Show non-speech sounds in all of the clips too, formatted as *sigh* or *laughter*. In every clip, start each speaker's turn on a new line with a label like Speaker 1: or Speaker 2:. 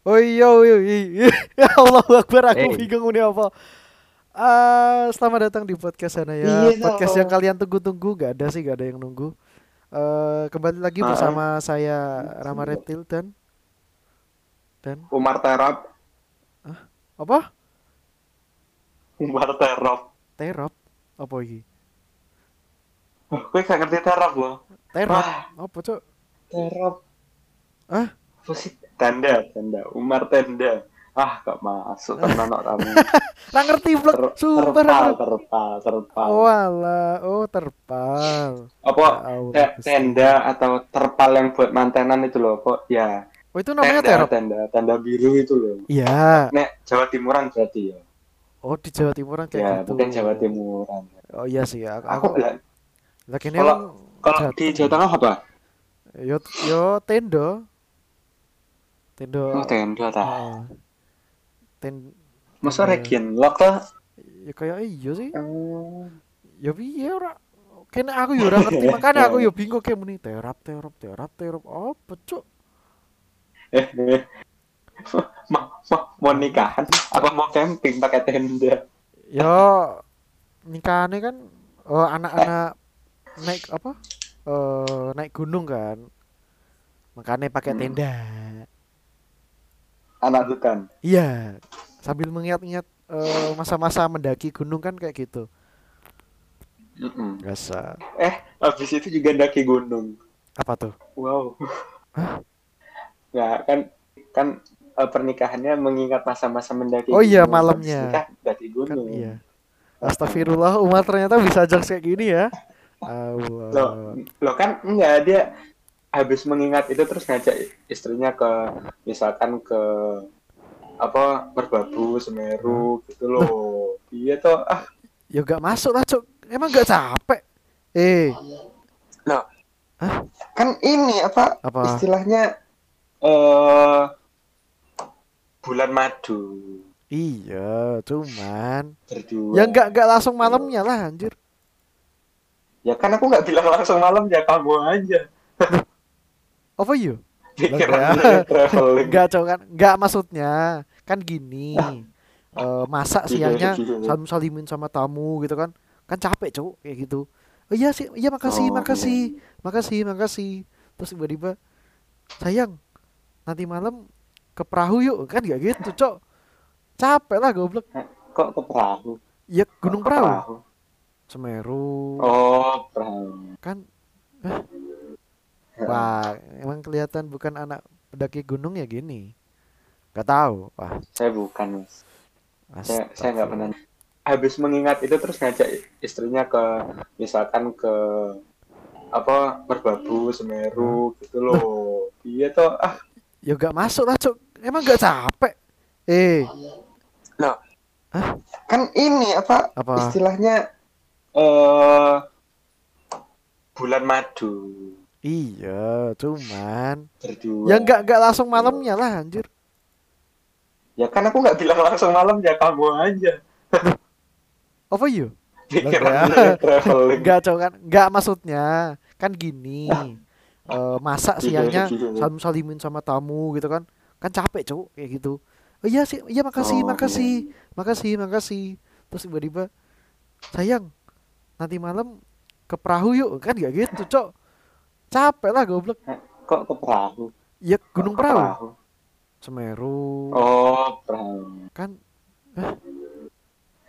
Speaker 1: Oh iya, iya, iya. Ya *laughs* Allah Akbar, aku
Speaker 2: Eh.
Speaker 1: bingung ini apa. Ah, selamat datang di podcast sana ya.
Speaker 2: Iya,
Speaker 1: podcast
Speaker 2: toh.
Speaker 1: yang kalian tunggu-tunggu. Gak ada sih, gak ada yang nunggu. Eh, kembali lagi
Speaker 2: Ah.
Speaker 1: bersama saya Rama Reptil dan dan
Speaker 2: Umar Terop,
Speaker 1: apa?
Speaker 2: Umar Terop.
Speaker 1: Terop. Apa ini?
Speaker 2: Oh, Gue gak ngerti Terop loh.
Speaker 1: Terop.
Speaker 2: Wah.
Speaker 1: Apa cok?
Speaker 2: Terop.
Speaker 1: Hah?
Speaker 2: Apa sih? Tenda, tenda. Umar Tenda. Ah, gak masuk tenan kok kamu. *laughs*
Speaker 1: Nggak ngerti.
Speaker 2: Ter-
Speaker 1: Sumpah.
Speaker 2: terpal, terpal, terpal.
Speaker 1: Oh alah, oh terpal.
Speaker 2: Apa
Speaker 1: Ya
Speaker 2: tenda atau terpal yang buat mantenan itu loh kok ya
Speaker 1: Oh itu namanya
Speaker 2: tenda,
Speaker 1: terop.
Speaker 2: tenda tenda biru itu loh
Speaker 1: Iya.
Speaker 2: nek Jawa Timuran berarti ya
Speaker 1: Oh di Jawa Timuran kayak
Speaker 2: ya
Speaker 1: gitu.
Speaker 2: mungkin Jawa Timuran
Speaker 1: Oh iya sih. Aku,
Speaker 2: aku
Speaker 1: aku
Speaker 2: lah
Speaker 1: lagi
Speaker 2: kalau- kalau di. Jawa Tengah apa
Speaker 1: Yo yo tendo. Tendo.
Speaker 2: oh tenda ta
Speaker 1: Ah. ten
Speaker 2: masa
Speaker 1: tenda.
Speaker 2: region lok ta
Speaker 1: ya kayak iya sih.
Speaker 2: Oh.
Speaker 1: Ya piye ora Kene aku yo ora *laughs* ngerti makanya aku yo bingung kayak muni terap terap terap terap apa cuk
Speaker 2: eh eh *laughs* mau, mau, nikahan apa mau camping pakai tenda
Speaker 1: Yo nikahane kan oh, anak-anak naik apa? Eh naik gunung kan. Makanya pakai
Speaker 2: Hmm. Anak hutan
Speaker 1: Iya, sambil mengingat-ingat eh, masa-masa mendaki gunung kan kayak gitu.
Speaker 2: Mm-mm.
Speaker 1: Biasa.
Speaker 2: eh habis itu juga daki gunung
Speaker 1: Apa tuh?
Speaker 2: wow
Speaker 1: Hah?
Speaker 2: ya kan kan eh, pernikahannya mengingat masa-masa mendaki
Speaker 1: Oh iya,
Speaker 2: gunung.
Speaker 1: malamnya.
Speaker 2: Habis nikah daki
Speaker 1: Kan
Speaker 2: gunung
Speaker 1: iya. Astagfirullah, umat ternyata bisa jokes kayak gini ya.
Speaker 2: Loh,
Speaker 1: Allah.
Speaker 2: loh kan enggak dia habis mengingat itu terus ngajak istrinya ke misalkan ke apa Merbabu Semeru gitu loh. Iya toh ah.
Speaker 1: Ya gak masuk lah, Cuk. Emang gak capek? Eh,
Speaker 2: kan ini apa
Speaker 1: apa?
Speaker 2: istilahnya eh bulan madu.
Speaker 1: Iya, cuman.
Speaker 2: Berdua.
Speaker 1: Ya nggak nggak langsung malamnya lah anjir.
Speaker 2: ya kan aku nggak bilang langsung malam ya kamu aja
Speaker 1: Apa yuk?
Speaker 2: pikirannya traveling
Speaker 1: Enggak, Cuk kan. Enggak maksudnya. Kan gini. eh masak
Speaker 2: Iya,
Speaker 1: siangnya
Speaker 2: iya.
Speaker 1: salim salimin sama tamu gitu kan. Kan capek, Cuk, kayak gitu. Oh iya sih, iya makasih,
Speaker 2: Oh,
Speaker 1: makasih. Makasih, makasih. Terus tiba-tiba sayang, nanti malam ke perahu yuk. Kan gak gitu, Cok. Capek lah goblok.
Speaker 2: kok ke perahu
Speaker 1: Ya gunung
Speaker 2: ke
Speaker 1: perahu. Semeru.
Speaker 2: oh perahu
Speaker 1: Kan Wah, emang kelihatan bukan anak pendaki gunung ya gini. Gak tahu. Wah,
Speaker 2: saya bukan mas. Saya saya nggak pernah habis mengingat itu terus ngajak istrinya ke misalkan ke apa Merbabu Semeru gitu loh. Iya toh. Ah.
Speaker 1: Ya gak masuk lah, Cuk. Emang gak capek? Eh,
Speaker 2: kan ini apa
Speaker 1: apa?
Speaker 2: istilahnya eh bulan madu
Speaker 1: Iya, cuman
Speaker 2: berdua
Speaker 1: ya nggak nggak langsung malamnya lah anjir.
Speaker 2: ya kan aku nggak bilang langsung malam ya kamu aja *laughs*
Speaker 1: Apa yuk?
Speaker 2: traveling
Speaker 1: Enggak, Cuk kan. Enggak maksudnya. Kan gini. *coughs* eh masak
Speaker 2: Iya,
Speaker 1: siangnya
Speaker 2: iya.
Speaker 1: salim salimin sama tamu gitu kan. Kan capek, Cuk, kayak gitu. Oh iya sih, iya makasih,
Speaker 2: Oh,
Speaker 1: makasih. Makasih, makasih. Terus tiba-tiba sayang, nanti malam ke perahu yuk. Kan gak gitu, Cok. Capek lah goblok.
Speaker 2: kok ke perahu
Speaker 1: Ya gunung
Speaker 2: ke
Speaker 1: perahu. Semeru.
Speaker 2: oh perahu
Speaker 1: Kan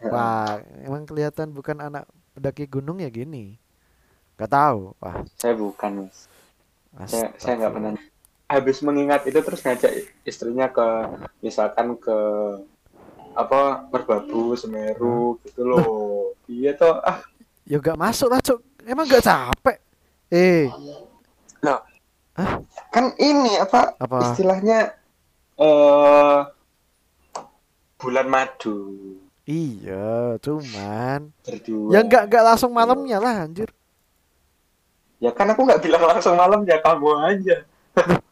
Speaker 1: Wah, emang kelihatan bukan anak pendaki gunung ya gini. Gak tahu. Wah,
Speaker 2: saya bukan mas saya saya nggak pernah habis mengingat itu terus ngajak istrinya ke misalkan ke apa Merbabu Semeru gitu loh iya toh ah
Speaker 1: Ya gak masuk lah, Cuk. Emang gak capek? Eh,
Speaker 2: kan ini apa
Speaker 1: apa?
Speaker 2: istilahnya eh bulan madu
Speaker 1: Iya, cuman
Speaker 2: berdua
Speaker 1: ya nggak nggak langsung malamnya lah anjir.
Speaker 2: ya kan aku nggak bilang langsung malam ya kamu aja *laughs*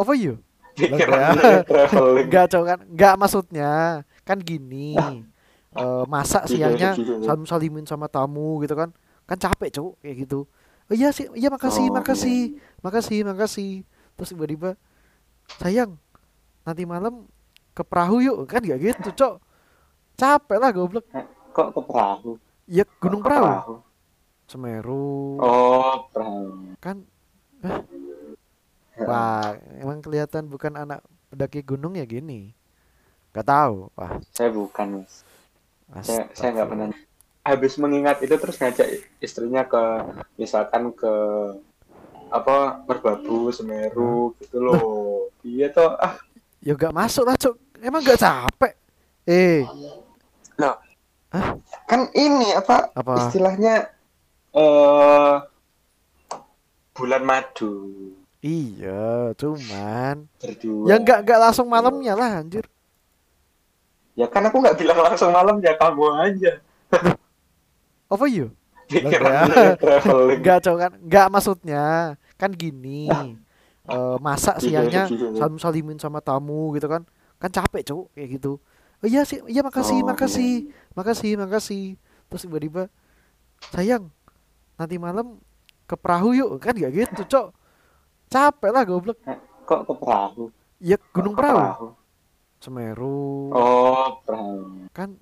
Speaker 1: Apa yuk?
Speaker 2: traveling
Speaker 1: Enggak, *laughs* Cok kan. Enggak maksudnya. Kan gini. *laughs* eh masak siangnya salim salimin sama tamu gitu kan. Kan capek, Cok, kayak gitu. Oh iya sih, iya makasih,
Speaker 2: Oh,
Speaker 1: makasih. Makasih, makasih. Terus tiba-tiba sayang, nanti malam ke perahu yuk. Kan gak gitu cok. Capek lah goblok.
Speaker 2: Kok ke perahu?
Speaker 1: Ya gunung
Speaker 2: ke
Speaker 1: perahu. Semeru.
Speaker 2: Oh perahu.
Speaker 1: Kan wah emang kelihatan bukan anak pendaki gunung ya gini? Gak tahu. Wah.
Speaker 2: Saya bukan mas. Saya saya nggak pernah. Habis mengingat itu terus ngajak istrinya ke misalkan ke apa Merbabu Semeru gitu loh. Iya toh ah.
Speaker 1: Ya gak masuk lah cok emang gak capek? Eh.
Speaker 2: Kan ini apa
Speaker 1: apa?
Speaker 2: istilahnya eh bulan madu.
Speaker 1: Iya cuman.
Speaker 2: Berdua.
Speaker 1: Ya nggak nggak langsung malamnya lah anjir.
Speaker 2: Ya kan aku nggak bilang langsung malam ya kamu aja
Speaker 1: apa yuk
Speaker 2: pikirannya traveling.
Speaker 1: Nggak cok kan. Nggak maksudnya kan gini. Eh, masa
Speaker 2: Iya,
Speaker 1: siangnya
Speaker 2: iya.
Speaker 1: salim salimin sama tamu gitu kan. Kan capek cok kayak gitu. Oh iya sih iya makasih
Speaker 2: Oh,
Speaker 1: makasih. makasih makasih. Terus tiba-tiba sayang nanti malam ke perahu yuk. Kan gak gitu cok. Capek lah goblok.
Speaker 2: Kok ke perahu?
Speaker 1: Ya gunung
Speaker 2: ke
Speaker 1: perahu. Semeru.
Speaker 2: Oh perahu.
Speaker 1: Kan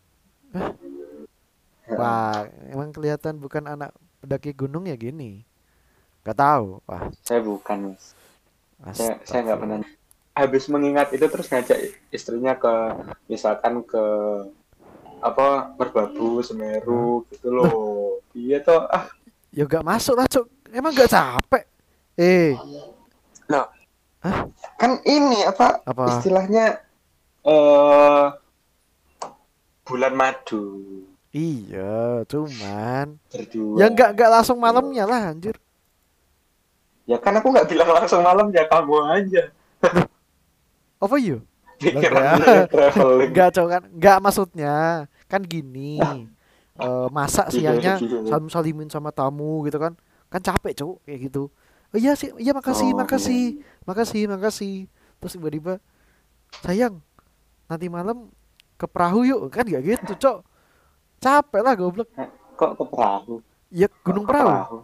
Speaker 1: wah emang kelihatan bukan anak pendaki gunung ya gini. Gak tahu wah.
Speaker 2: Saya bukan mas. Saya saya nggak pernah habis mengingat itu terus ngajak istrinya ke misalkan ke apa Merbabu Semeru gitu loh. Iya toh ah.
Speaker 1: Ya gak masuk lah cok emang gak capek? Eh.
Speaker 2: Kan ini apa
Speaker 1: apa?
Speaker 2: istilahnya eh bulan madu
Speaker 1: iya cuman
Speaker 2: berdua.
Speaker 1: Ya nggak nggak langsung malamnya lah anjir.
Speaker 2: Ya kan aku nggak bilang langsung malam ya kamu aja. *laughs*
Speaker 1: Apa yuk
Speaker 2: pikirannya traveling. *laughs*
Speaker 1: Nggak cok kan. Nggak maksudnya kan gini. Eh, masa
Speaker 2: Iya,
Speaker 1: siangnya
Speaker 2: iya.
Speaker 1: salim salimin sama tamu gitu kan. Kan capek cok kayak gitu. Oh iya sih iya makasih
Speaker 2: Oh,
Speaker 1: makasih. makasih makasih. Terus tiba-tiba sayang nanti malam ke perahu yuk. Kan gak gitu cok capek lah goblok.
Speaker 2: Kok ke perahu?
Speaker 1: Ya
Speaker 2: Kok
Speaker 1: gunung
Speaker 2: ke
Speaker 1: perahu.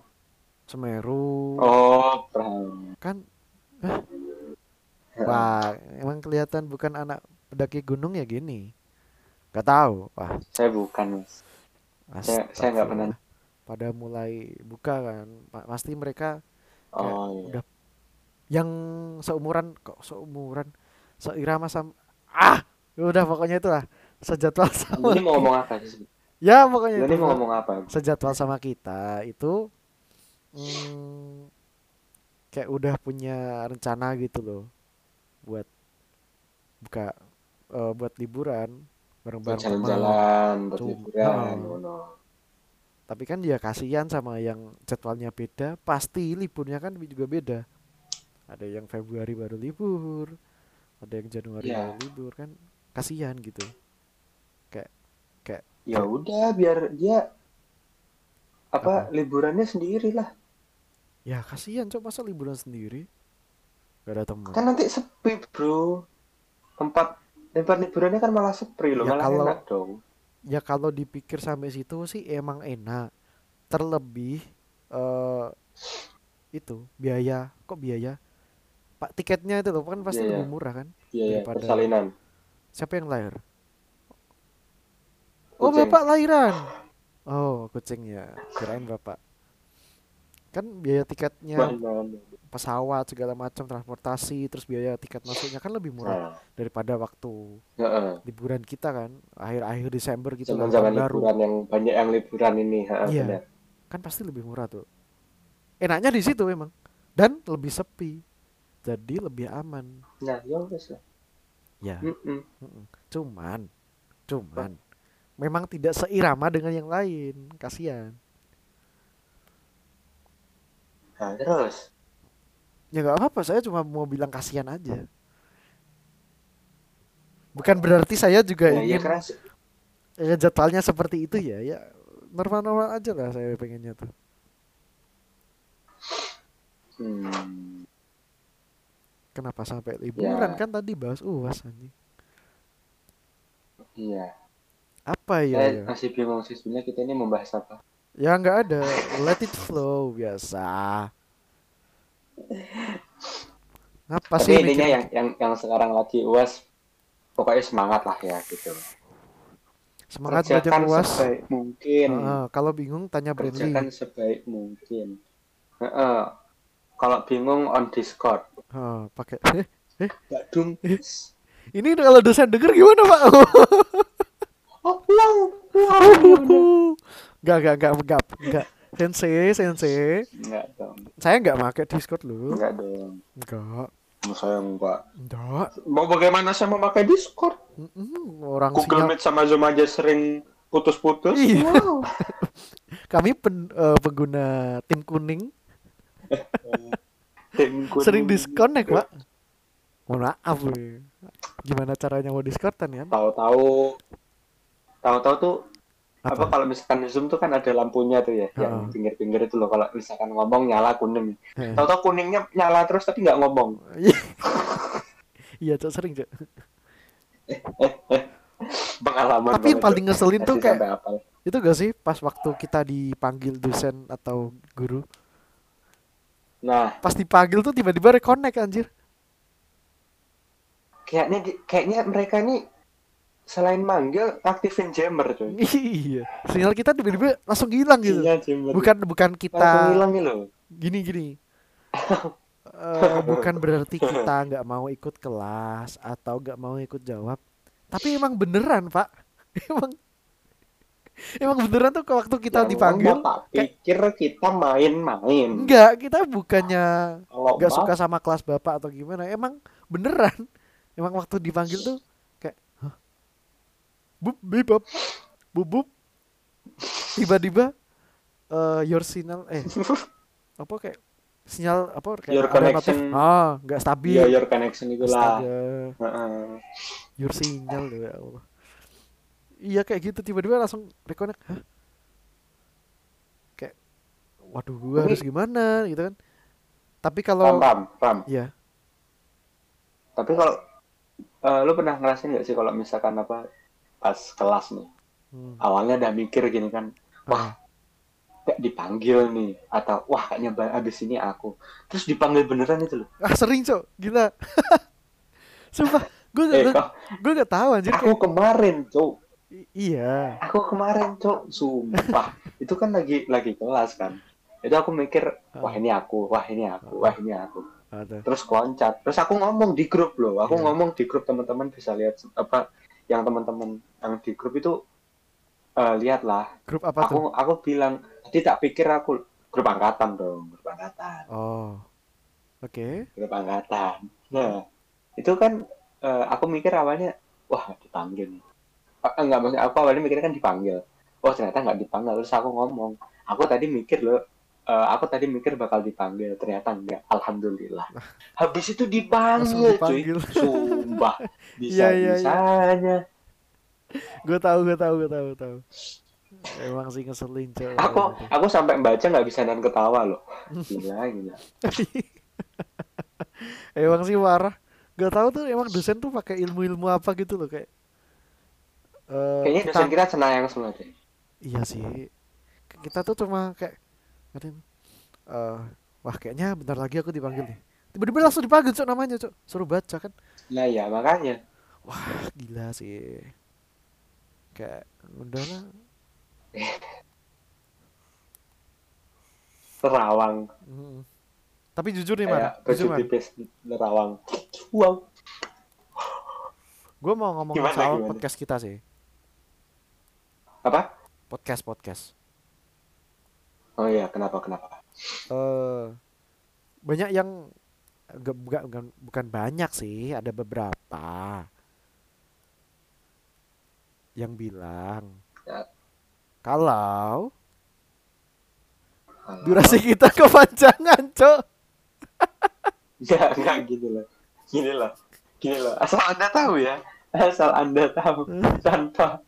Speaker 1: Semeru.
Speaker 2: Oh perahu.
Speaker 1: Kan wah emang kelihatan bukan anak pendaki gunung ya gini? Gak tahu. Wah.
Speaker 2: Saya bukan mas. Saya saya nggak pernah.
Speaker 1: Pada mulai buka kan pa- pasti mereka
Speaker 2: oh iya.
Speaker 1: udah yang seumuran kok seumuran? Seirama sama ah! Udah pokoknya itu lah sejadwal sama
Speaker 2: ini mau ngomong apa sih
Speaker 1: ya pokoknya
Speaker 2: ini
Speaker 1: itu
Speaker 2: mau ngomong apa
Speaker 1: sejadwal sama kita itu hmm, kayak udah punya rencana gitu loh buat buka eh, buat liburan bareng-bareng
Speaker 2: jalan-jalan buat liburan ngono.
Speaker 1: Tapi kan dia kasihan sama yang jadwalnya beda, pasti liburnya kan juga beda. Ada yang Februari baru libur, ada yang Januari
Speaker 2: Iya.
Speaker 1: baru libur kan, kasihan gitu.
Speaker 2: Ya udah biar dia apa,
Speaker 1: Apa?
Speaker 2: liburannya sendiri lah
Speaker 1: Ya kasihan coba masa liburan sendiri, gak ada teman.
Speaker 2: kan nanti sepi bro tempat tempat liburannya kan malah sepi loh
Speaker 1: Ya,
Speaker 2: malah
Speaker 1: kalau-
Speaker 2: enak dong
Speaker 1: Ya kalau dipikir sampai situ sih emang enak. Terlebih eh itu biaya, kok biaya? Pak tiketnya itu loh kan pasti
Speaker 2: Iya, iya.
Speaker 1: lebih murah kan?
Speaker 2: iya ya
Speaker 1: Daripada-
Speaker 2: persalinan
Speaker 1: Siapa yang lahir? Oh,
Speaker 2: Kucing.
Speaker 1: bapak lahiran. Oh, kucing ya. Kirain bapak. Kan biaya tiketnya pesawat segala macam transportasi terus biaya tiket masuknya kan lebih murah
Speaker 2: Nah,
Speaker 1: daripada waktu
Speaker 2: heeh.
Speaker 1: liburan kita kan akhir-akhir Desember gitu tahun baru
Speaker 2: liburan yang banyak yang liburan ini
Speaker 1: Iya.
Speaker 2: benar.
Speaker 1: kan pasti lebih murah tuh enaknya di situ memang dan lebih sepi jadi lebih aman
Speaker 2: nah ya wes lah
Speaker 1: ya
Speaker 2: Mm-mm.
Speaker 1: mm-mm. cuman cuman memang tidak seirama dengan yang lain kasihan.
Speaker 2: Nah terus?
Speaker 1: Ya nggak apa-apa saya cuma mau bilang kasihan aja. Bukan berarti saya juga
Speaker 2: iya
Speaker 1: ingin
Speaker 2: keras
Speaker 1: eh, jadwalnya seperti itu ya ya normal-normal aja lah saya pengennya tuh.
Speaker 2: Hmm.
Speaker 1: kenapa sampai liburan?
Speaker 2: Ya.
Speaker 1: kan tadi bahas uas anjing.
Speaker 2: Iya
Speaker 1: apa ya,
Speaker 2: saya
Speaker 1: ya
Speaker 2: masih bingung sih sebenarnya kita ini membahas apa
Speaker 1: ya nggak ada let it flow biasa Ngapa
Speaker 2: Tapi
Speaker 1: sih
Speaker 2: intinya
Speaker 1: mikir-
Speaker 2: yang yang yang sekarang lagi uas pokoknya semangat lah ya gitu.
Speaker 1: semangat belajar uas?
Speaker 2: sebaik mungkin.
Speaker 1: Heeh, kalau bingung tanya Brandly.
Speaker 2: Kerjakan sebaik mungkin. Heeh. Kalau bingung on Discord.
Speaker 1: Heeh, pakai. *laughs* Eh,
Speaker 2: Gak dum.
Speaker 1: ini kalau dosen denger gimana pak? *laughs*
Speaker 2: Oh, wow, wow.
Speaker 1: Gak, gak, gak, gak, gak. Sensei, sensei.
Speaker 2: Enggak dong.
Speaker 1: Saya nggak pakai Discord loh.
Speaker 2: Enggak dong.
Speaker 1: Enggak,
Speaker 2: Mau saya enggak.
Speaker 1: enggak.
Speaker 2: Mau bagaimana saya memakai Discord?
Speaker 1: Mm-mm, Orang
Speaker 2: Google
Speaker 1: sinyal.
Speaker 2: Meet sama Zoom aja sering putus-putus.
Speaker 1: Iya.
Speaker 2: Wow. *laughs*
Speaker 1: Kami pen- eh, pengguna tim kuning *laughs*
Speaker 2: Tim kuning.
Speaker 1: sering disconnect pak. Mohon maaf. Gimana caranya mau discordan ya?
Speaker 2: Tahu-tahu tahu-tahu tuh apa?
Speaker 1: Apa?
Speaker 2: kalau misalkan Zoom tuh kan ada lampunya tuh ya,
Speaker 1: Heeh.
Speaker 2: yang pinggir-pinggir itu loh kalau misalkan ngomong nyala kuning.
Speaker 1: Heeh.
Speaker 2: Tahu-tahu kuningnya nyala terus tapi nggak ngomong.
Speaker 1: Iya, *laughs* cok sering cok. *laughs*
Speaker 2: Pengalaman.
Speaker 1: Tapi yang paling ngeselin tuh kayak itu gak sih pas waktu kita dipanggil dosen atau guru,
Speaker 2: Nah,
Speaker 1: pas dipanggil tuh tiba-tiba reconnect anjir.
Speaker 2: kayaknya kayaknya mereka nih selain manggil aktifin jammer coy. *laughs*
Speaker 1: Iya, sinyal kita tiba-tiba langsung hilang gitu.
Speaker 2: Iya, jammer.
Speaker 1: Bukan bukan
Speaker 2: langsung
Speaker 1: kita
Speaker 2: hilang nih loh.
Speaker 1: gini gini. *laughs* Eh, bukan berarti kita nggak mau ikut kelas atau nggak mau ikut jawab, tapi emang beneran pak, *laughs* emang emang beneran tuh waktu kita
Speaker 2: Yang
Speaker 1: dipanggil,
Speaker 2: Bapak
Speaker 1: kayak-
Speaker 2: pikir kita main-main.
Speaker 1: enggak kita bukannya
Speaker 2: Kalau
Speaker 1: nggak
Speaker 2: Bapak
Speaker 1: suka sama kelas bapak atau gimana, emang beneran, emang waktu dipanggil tuh bub bibab, bubub, tiba-tiba eh your signal eh *laughs* apa kayak sinyal apa kayak
Speaker 2: Your
Speaker 1: notif.
Speaker 2: connection.
Speaker 1: ah nggak stabil.
Speaker 2: Iya, your connection itulah.
Speaker 1: Astaga,
Speaker 2: Heeh.
Speaker 1: your sinyal ya Allah. Iya kayak gitu. Tiba-tiba langsung reconnect. Hah? Kayak waduh gua harus gimana gitu kan. Tapi kalau
Speaker 2: ram, ram.
Speaker 1: ya
Speaker 2: Tapi kalau eh, lu pernah ngerasain nggak sih kalau misalkan apa pas kelas nih,
Speaker 1: hmm,
Speaker 2: awalnya udah mikir gini kan, wah kayak dipanggil nih, atau wah kayaknya abis ini aku, terus dipanggil beneran itu loh.
Speaker 1: ah sering cok. Gila. *laughs* Sumpah gue
Speaker 2: Eh,
Speaker 1: gak
Speaker 2: kok?
Speaker 1: gue gak tahu anjir.
Speaker 2: Aku
Speaker 1: kayak
Speaker 2: kemarin, cok,
Speaker 1: i- iya.
Speaker 2: Aku kemarin, cok, sumpah, *laughs* itu kan lagi lagi kelas kan. Itu aku mikir, wah ini aku, wah ini aku, wah ini aku.
Speaker 1: ada.
Speaker 2: Terus loncat terus aku ngomong di grup loh. Aku
Speaker 1: Iya.
Speaker 2: ngomong di grup teman-teman bisa lihat apa yang teman-teman yang di grup itu eh, lihatlah.
Speaker 1: Grup apa tuh?
Speaker 2: aku aku bilang tadi tak pikir aku grup angkatan dong grup angkatan.
Speaker 1: Oh oke.
Speaker 2: Grup angkatan. Nah itu kan eh, aku mikir awalnya wah dipanggil Eh, enggak maksudnya aku awalnya mikirnya kan dipanggil. Oh ternyata nggak dipanggil. Terus aku ngomong aku tadi mikir loh eh, aku tadi mikir bakal dipanggil ternyata enggak. Alhamdulillah. Habis itu dipanggil,
Speaker 1: dipanggil.
Speaker 2: cuy. sumpah. *laughs* Bisa
Speaker 1: Iya, iya, iya.
Speaker 2: bisanya
Speaker 1: gue tahu gue tahu gue tahu tahu. Emang sih ngeselin cok
Speaker 2: aku aku sampai baca nggak bisa dan ketawa loh. Gila gila. *laughs*
Speaker 1: Emang sih parah gak tahu tuh emang dosen tuh pakai ilmu-ilmu apa gitu loh kayak eh,
Speaker 2: kayaknya
Speaker 1: kita
Speaker 2: dosen kita cenayang semua deh
Speaker 1: iya sih. Kita tuh cuma kayak eh wah kayaknya bentar lagi aku dipanggil nih. Tiba-tiba langsung dipanggil cok namanya cok suruh baca kan?
Speaker 2: Nah ya makanya.
Speaker 1: Wah gila sih. Kayak udahlah *laughs*
Speaker 2: terawang.
Speaker 1: Mm. tapi jujur nih
Speaker 2: kayak
Speaker 1: jujur man
Speaker 2: tipis nerawang wow
Speaker 1: gue mau ngomong
Speaker 2: Gimana,
Speaker 1: soal
Speaker 2: gimana?
Speaker 1: podcast kita sih.
Speaker 2: Apa?
Speaker 1: Podcast podcast
Speaker 2: oh iya kenapa kenapa
Speaker 1: eh banyak yang enggak bukan, bukan banyak sih ada beberapa yang bilang
Speaker 2: Ya.
Speaker 1: kalau
Speaker 2: Kalau-
Speaker 1: durasi kita kepanjangan cok *laughs*
Speaker 2: Enggak, enggak gitu loh. Gini loh. Gini loh. Asal Anda tahu ya. Asal Anda tahu tanpa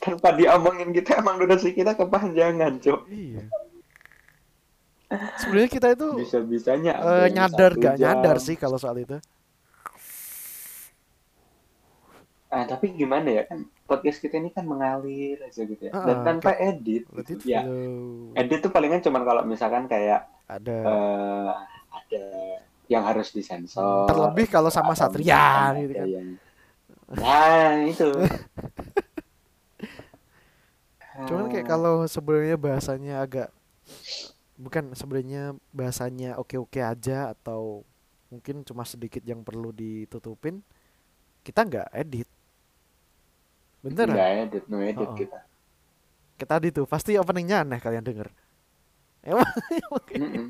Speaker 2: tanpa diomongin kita emang durasi kita kepanjangan, Cok.
Speaker 1: iya sebenarnya kita itu
Speaker 2: Bisa-bisanya yang
Speaker 1: nyadar gak
Speaker 2: jam.
Speaker 1: nyadar sih kalau soal itu
Speaker 2: Ah, tapi gimana ya kan podcast kita ini kan mengalir aja gitu ya. Dan
Speaker 1: Ah,
Speaker 2: tanpa edit.
Speaker 1: Let it
Speaker 2: gitu. Ya,
Speaker 1: flow.
Speaker 2: edit tuh palingan cuman kalau misalkan kayak
Speaker 1: ada
Speaker 2: eh, ada yang harus disensor.
Speaker 1: Terlebih kalau sama Satria gitu kan.
Speaker 2: yang- Nah, itu. *laughs*
Speaker 1: Cuman kayak kalau sebenarnya bahasanya agak bukan sebenarnya bahasanya oke-oke aja atau mungkin cuma sedikit yang perlu ditutupin, kita nggak edit. Beneran?
Speaker 2: Nggak edit, no edit
Speaker 1: Oh, oh.
Speaker 2: kita.
Speaker 1: Kayak tadi tuh pasti openingnya aneh kalian denger. Emang, kayak-
Speaker 2: Mm-mm.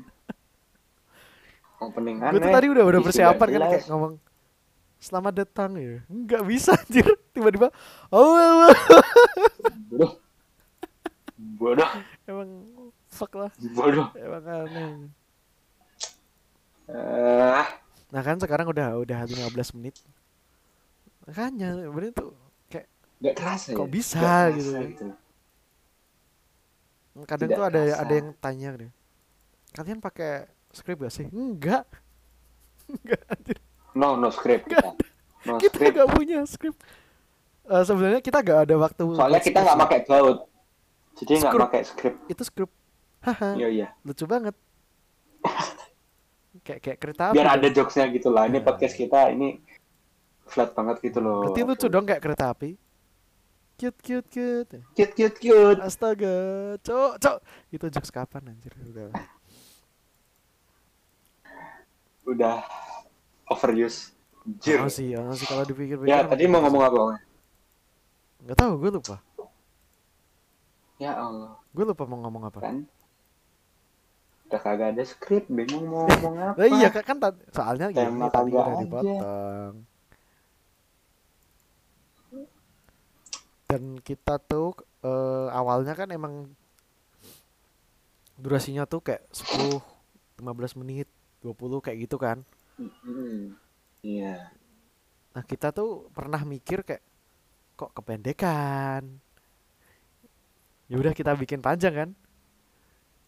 Speaker 2: Opening
Speaker 1: gue tuh
Speaker 2: aneh.
Speaker 1: tadi udah udah persiapan kan kayak ngomong selamat datang ya. Nggak bisa anjir. *laughs* Tiba-tiba oh, oh, oh.
Speaker 2: Bodoh. Bodoh.
Speaker 1: emang fuck lah.
Speaker 2: Bodoh.
Speaker 1: Emang aneh.
Speaker 2: Eh,
Speaker 1: Nah kan sekarang udah udah 15 menit. Makanya bener tuh
Speaker 2: nggak kerasa
Speaker 1: Kok
Speaker 2: ya?
Speaker 1: bisa
Speaker 2: kerasa
Speaker 1: gitu.
Speaker 2: gitu.
Speaker 1: kadang
Speaker 2: Tidak
Speaker 1: tuh ada
Speaker 2: terasa.
Speaker 1: ada yang tanya deh. Kalian pakai script gak sih? Enggak. Enggak *laughs* anjir.
Speaker 2: No, no script kita. No
Speaker 1: Kita
Speaker 2: script.
Speaker 1: nggak punya script. Eh, sebenarnya kita nggak ada waktu
Speaker 2: Soalnya kita nggak pakai baut. Jadi nggak pakai script.
Speaker 1: itu script. Haha,
Speaker 2: Iya, iya.
Speaker 1: lucu banget. *laughs* kayak kayak kereta api.
Speaker 2: Biar ada jokesnya gitu lah. Ini
Speaker 1: Nah.
Speaker 2: podcast kita ini flat banget gitu loh.
Speaker 1: Berarti lucu dong kayak kereta api. Cute cute cute.
Speaker 2: Cute, cute, cute.
Speaker 1: Astaga, cok, cok. Itu jokes kapan anjir? Udah.
Speaker 2: Udah overuse. Anjir.
Speaker 1: Oh sih, oh sih kalau dipikir-pikir.
Speaker 2: Ya, tadi mau ngomong apa? Om?
Speaker 1: Gak tahu, gue lupa.
Speaker 2: Ya Allah,
Speaker 1: Gue lupa mau ngomong apa.
Speaker 2: kan? Udah kagak ada skrip, bingung mau ngomong apa.
Speaker 1: Lah iya kan, kan tadi- soalnya gini
Speaker 2: Tema
Speaker 1: tadi
Speaker 2: kagak
Speaker 1: udah dipotong. Dan kita tuh eh, awalnya kan emang durasinya tuh kayak 10 15 menit, 20 kayak gitu kan.
Speaker 2: Iya.
Speaker 1: Nah, kita tuh pernah mikir kayak kok kependekan. Ya udah kita bikin panjang kan.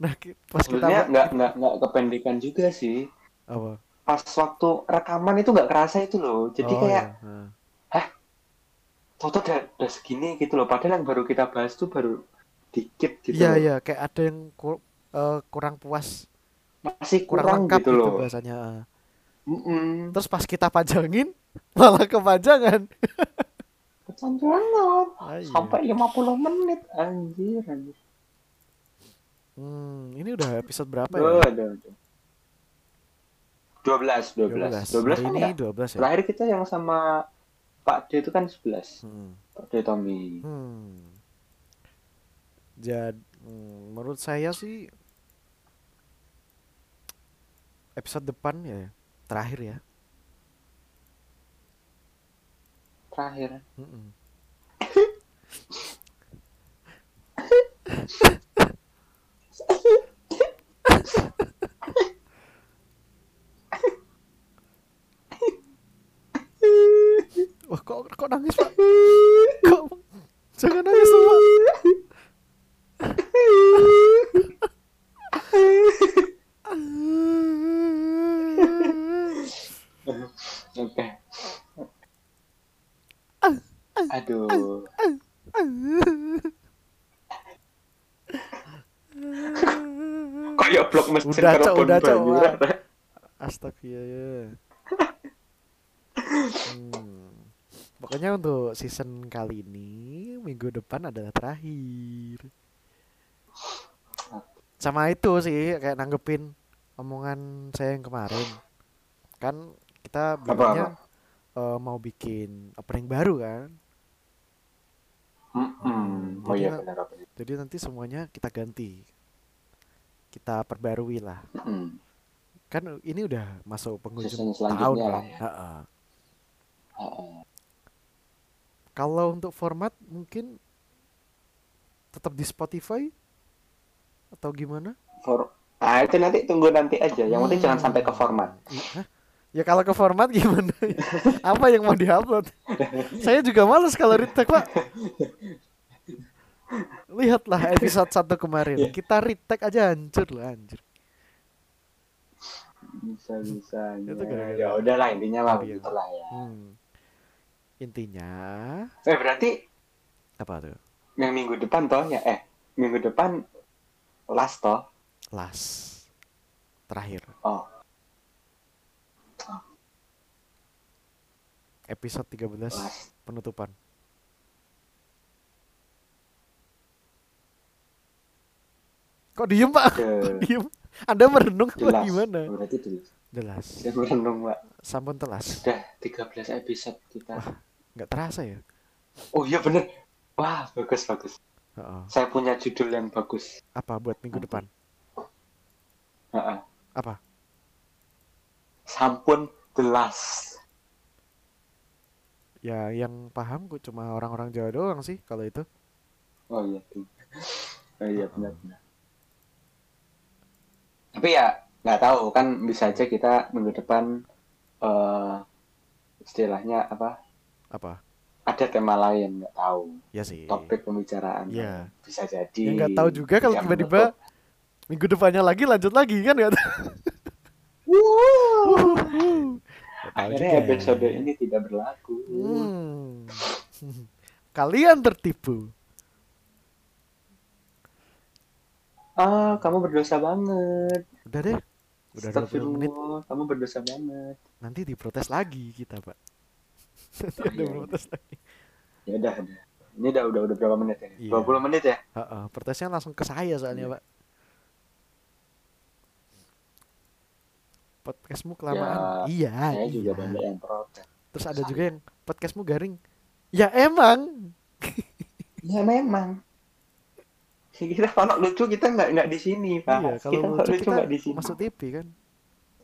Speaker 1: Nah, pas kita
Speaker 2: nggak nggak nggak kependekan juga sih.
Speaker 1: apa?
Speaker 2: Pas waktu rekaman itu nggak kerasa itu loh. Jadi
Speaker 1: Oh,
Speaker 2: kayak
Speaker 1: iya. Nah.
Speaker 2: Toto udah, udah segini gitu loh. Padahal yang baru kita bahas tuh baru dikit gitu
Speaker 1: Iya
Speaker 2: loh.
Speaker 1: iya kayak ada yang kur- eh, kurang puas,
Speaker 2: Masih
Speaker 1: kurang,
Speaker 2: kurang,
Speaker 1: lengkap
Speaker 2: gitu
Speaker 1: gitu,
Speaker 2: loh.
Speaker 1: bahasanya.
Speaker 2: Mm-mm.
Speaker 1: Terus pas kita pajangin *laughs* malah kepanjangan. *laughs*
Speaker 2: Kecanduan
Speaker 1: Ah, iya.
Speaker 2: sampai 50 menit anjir anjir.
Speaker 1: Hmm, ini udah episode berapa ya?
Speaker 2: aduh, aduh. 12, 12. 12
Speaker 1: Hari
Speaker 2: kan
Speaker 1: ini
Speaker 2: ya?
Speaker 1: 12 ya.
Speaker 2: Terakhir kita yang sama Pak D itu kan 11.
Speaker 1: Hmm.
Speaker 2: Pak D Tommy.
Speaker 1: Hmm. Jadi menurut saya sih episode depan ya terakhir ya.
Speaker 2: Terakhir.
Speaker 1: Mm-mm. *laughs* Wah kok kok nangis pak? Kok jangan nangis pak?
Speaker 2: Oke. Aduh. Kayak blok mesin
Speaker 1: Udah, udah,
Speaker 2: banyu,
Speaker 1: Wak.
Speaker 2: Rek.
Speaker 1: Astagfirullah. Hmm. Pokoknya untuk season kali ini minggu depan adalah terakhir. Sama itu sih kayak nanggepin omongan saya yang kemarin. Kan kita bilangnya eh, mau bikin opening baru kan.
Speaker 2: Mm-mm. Oh
Speaker 1: Jadi
Speaker 2: iya
Speaker 1: na-
Speaker 2: benar
Speaker 1: Jadi nanti semuanya kita ganti. Kita perbarui lah.
Speaker 2: Mm-mm.
Speaker 1: Kan ini udah masuk penghujung tahun kan.
Speaker 2: ya.
Speaker 1: Ha-ha.
Speaker 2: Heeh.
Speaker 1: Kalau untuk format mungkin tetap di Spotify atau gimana?
Speaker 2: For Ah, itu nanti tunggu nanti aja. Yang penting jangan
Speaker 1: Hmm.
Speaker 2: sampai ke format.
Speaker 1: Hah? Ya kalau ke format gimana? *laughs* Apa yang mau diupload? Saya juga males kalau retake pak. Lihatlah episode satu kemarin.
Speaker 2: Iya.
Speaker 1: Kita retake aja hancur lah anjir.
Speaker 2: Bisa bisa. Ya, ya udahlah intinya lah
Speaker 1: Oh, iya.
Speaker 2: begitulah ya.
Speaker 1: Hmm. Intinya
Speaker 2: Eh berarti
Speaker 1: apa tuh?
Speaker 2: yang minggu depan toh ya eh minggu depan last toh.
Speaker 1: Last terakhir.
Speaker 2: Oh.
Speaker 1: episode 13
Speaker 2: Wah,
Speaker 1: penutupan. Kok diem pak? Kok diem? Anda merenung apa
Speaker 2: jelas.
Speaker 1: gimana?
Speaker 2: Berarti jelas.
Speaker 1: Jelas.
Speaker 2: Saya merenung, Pak.
Speaker 1: Sampun telas.
Speaker 2: Sudah 13 episode kita.
Speaker 1: Nggak terasa ya?
Speaker 2: Oh iya bener. Wah, bagus bagus.
Speaker 1: Heeh.
Speaker 2: Saya punya judul yang bagus.
Speaker 1: Apa buat minggu depan?
Speaker 2: Heeh.
Speaker 1: Apa?
Speaker 2: Sampun the last.
Speaker 1: Ya yang paham kok cuma orang-orang Jawa doang sih kalau itu.
Speaker 2: Oh iya. tuh. Oh iya benar benar. Tapi ya nggak tahu kan bisa aja kita minggu depan eh istilahnya apa?
Speaker 1: Apa?
Speaker 2: Ada tema lain nggak tahu.
Speaker 1: Ya sih.
Speaker 2: Topik pembicaraan
Speaker 1: Iya.
Speaker 2: bisa jadi.
Speaker 1: Ya nggak tahu juga kalau tiba-tiba minggu depannya lagi lanjut lagi kan nggak tahu.
Speaker 2: Akhirnya episode ini tidak berlaku.
Speaker 1: Hmm. Kalian tertipu.
Speaker 2: Ah, kamu berdosa banget.
Speaker 1: Udah deh. Udah 20 menit.
Speaker 2: Kamu berdosa banget.
Speaker 1: Nanti diprotes lagi kita, Pak. Nanti
Speaker 2: Oh,
Speaker 1: ada
Speaker 2: iya.
Speaker 1: protes lagi.
Speaker 2: Ya udah. Ini udah udah udah berapa menit ini?
Speaker 1: Iya.
Speaker 2: 20 menit ya?
Speaker 1: Heeh, protesnya langsung ke saya soalnya,
Speaker 2: Iya.
Speaker 1: Pak. Podcastmu kelamaan. iya,
Speaker 2: Saya juga
Speaker 1: iya.
Speaker 2: banyak yang protes.
Speaker 1: Terus ada juga yang podcastmu garing. Ya emang. *laughs*
Speaker 2: Ya memang. Kita kalau lucu kita nggak nggak di sini, Pak.
Speaker 1: Iya, kalau
Speaker 2: kita
Speaker 1: lucu kita
Speaker 2: nggak di sini.
Speaker 1: masuk TV kan.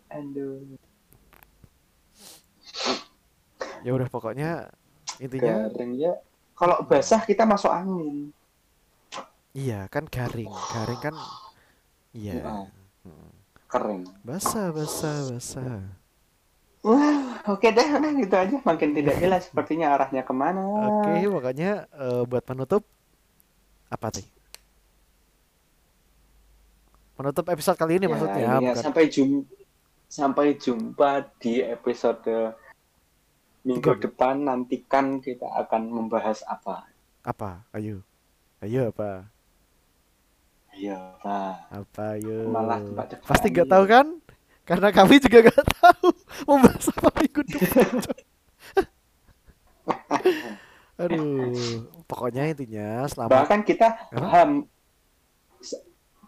Speaker 2: Aduh.
Speaker 1: Ya udah pokoknya intinya
Speaker 2: Garing ya. Kalau basah kita masuk angin.
Speaker 1: iya kan garing. Garing kan iya.
Speaker 2: Heeh.
Speaker 1: Hmm.
Speaker 2: Kering.
Speaker 1: Basah, basah, basah.
Speaker 2: Wah, oke deh, udah gitu aja. Makin tidak jelas *laughs* sepertinya arahnya ke mana.
Speaker 1: Oke, pokoknya eh, buat penutup apa sih? Penutup episode kali ini
Speaker 2: Ya,
Speaker 1: maksudnya bukan
Speaker 2: sampai jum sampai jumpa di episode minggu depan nantikan kita akan membahas apa
Speaker 1: apa? Ayo. Ayo apa?
Speaker 2: ayo pak
Speaker 1: Apa ayo?
Speaker 2: Malah
Speaker 1: Pasti nggak tahu kan? Karena kami juga nggak *laughs* tahu mau bahas apa minggu depan. *laughs* Aduh, pokoknya intinya selamat.
Speaker 2: bahkan kita
Speaker 1: Apa?
Speaker 2: paham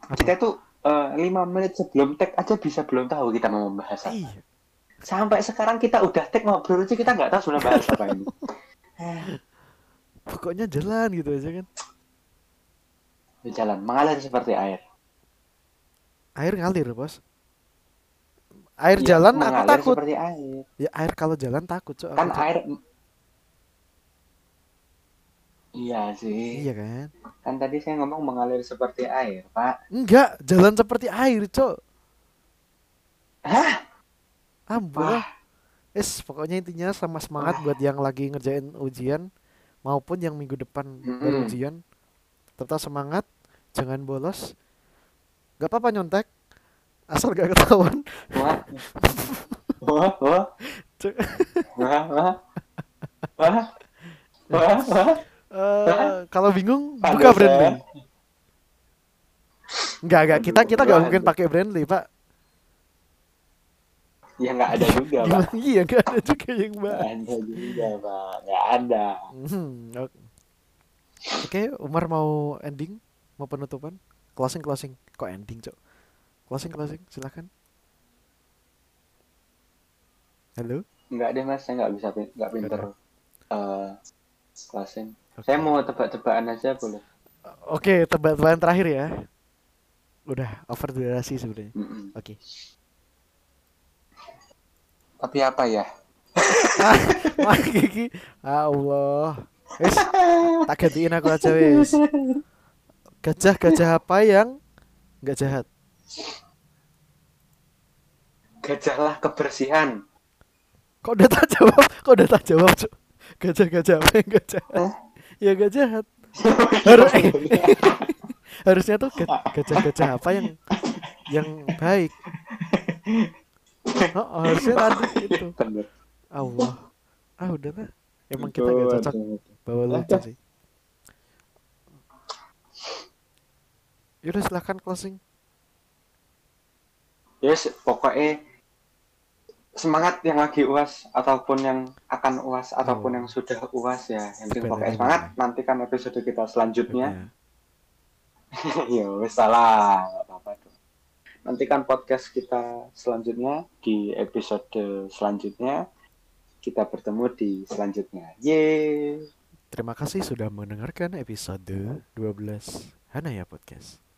Speaker 1: Apa?
Speaker 2: kita tuh eh, lima menit sebelum tag aja bisa belum tahu kita mau membahas apa
Speaker 1: Iya,
Speaker 2: sampai sekarang kita udah tag ngobrol aja kita nggak tahu sebenarnya bahas apa ini *laughs*
Speaker 1: pokoknya jalan gitu aja kan.
Speaker 2: Di jalan mengalir seperti air
Speaker 1: Air ngalir, Bos. Air
Speaker 2: Iya,
Speaker 1: jalan aku takut.
Speaker 2: seperti air
Speaker 1: Ya air kalau jalan takut, Cok.
Speaker 2: Kan air iya sih
Speaker 1: Iya kan?
Speaker 2: kan tadi saya ngomong mengalir seperti air pak
Speaker 1: Enggak, jalan seperti air, Cok.
Speaker 2: Hah?
Speaker 1: Lah. Es, pokoknya intinya sama semangat buat yang lagi ngerjain ujian maupun yang minggu depan baru
Speaker 2: Mm-mm.
Speaker 1: ujian. Tetap semangat, jangan bolos. Gak apa-apa nyontek, asal gak ketahuan.
Speaker 2: wah *laughs* wah wah wah wah wah wah wah
Speaker 1: Eh, kalau bingung buka. Brandly. Enggak, enggak. Kita kita gak
Speaker 2: Aduh,
Speaker 1: mungkin pakai Brandly, Pak.
Speaker 2: Ya nggak ada juga *laughs* pak?
Speaker 1: Iya, enggak ada juga yang
Speaker 2: nggak
Speaker 1: bahas.
Speaker 2: ada juga pak nggak ada
Speaker 1: Hmm, ok- Oke, Umar mau ending, mau penutupan, closing closing. Kok ending, Cok? Closing closing, silakan. Halo.
Speaker 2: nggak deh mas saya nggak bisa nggak pinter eh closing
Speaker 1: Oke.
Speaker 2: saya mau tebak-tebakan aja boleh
Speaker 1: Oke, tebak-tebakan terakhir ya. Udah over durasi sebenarnya. Oke.
Speaker 2: Tapi apa ya
Speaker 1: Ah, *laughs* Wah. Allah. Wis, tak gantiin aku aja wis. Gajah-gajah apa yang nggak jahat?
Speaker 2: gajahlah kebersihan
Speaker 1: Kok udah tak jawab? Kok udah tak jawab? Gajah-gajah apa yang nggak jahat?
Speaker 2: Hah?
Speaker 1: Ya nggak jahat. *laughs* Harus- *laughs* Harusnya tuh ga- gajah-gajah apa yang yang baik. Oh, harusnya tadi itu. *laughs* Allah. Ah, udahlah. Emang kita gak cocok
Speaker 2: aduh.
Speaker 1: bawa lucu sih. Yaudah silahkan closing.
Speaker 2: Yes, pokoknya semangat yang lagi uas ataupun yang akan uas ataupun
Speaker 1: Oh.
Speaker 2: yang sudah uas ya yang penting pokoknya semangat nantikan episode kita selanjutnya *laughs* ya wes salah apa-apa nantikan podcast kita selanjutnya di episode selanjutnya. Kita bertemu di selanjutnya. Yeay.
Speaker 1: Terima kasih sudah mendengarkan episode 12 Hanaya Podcast.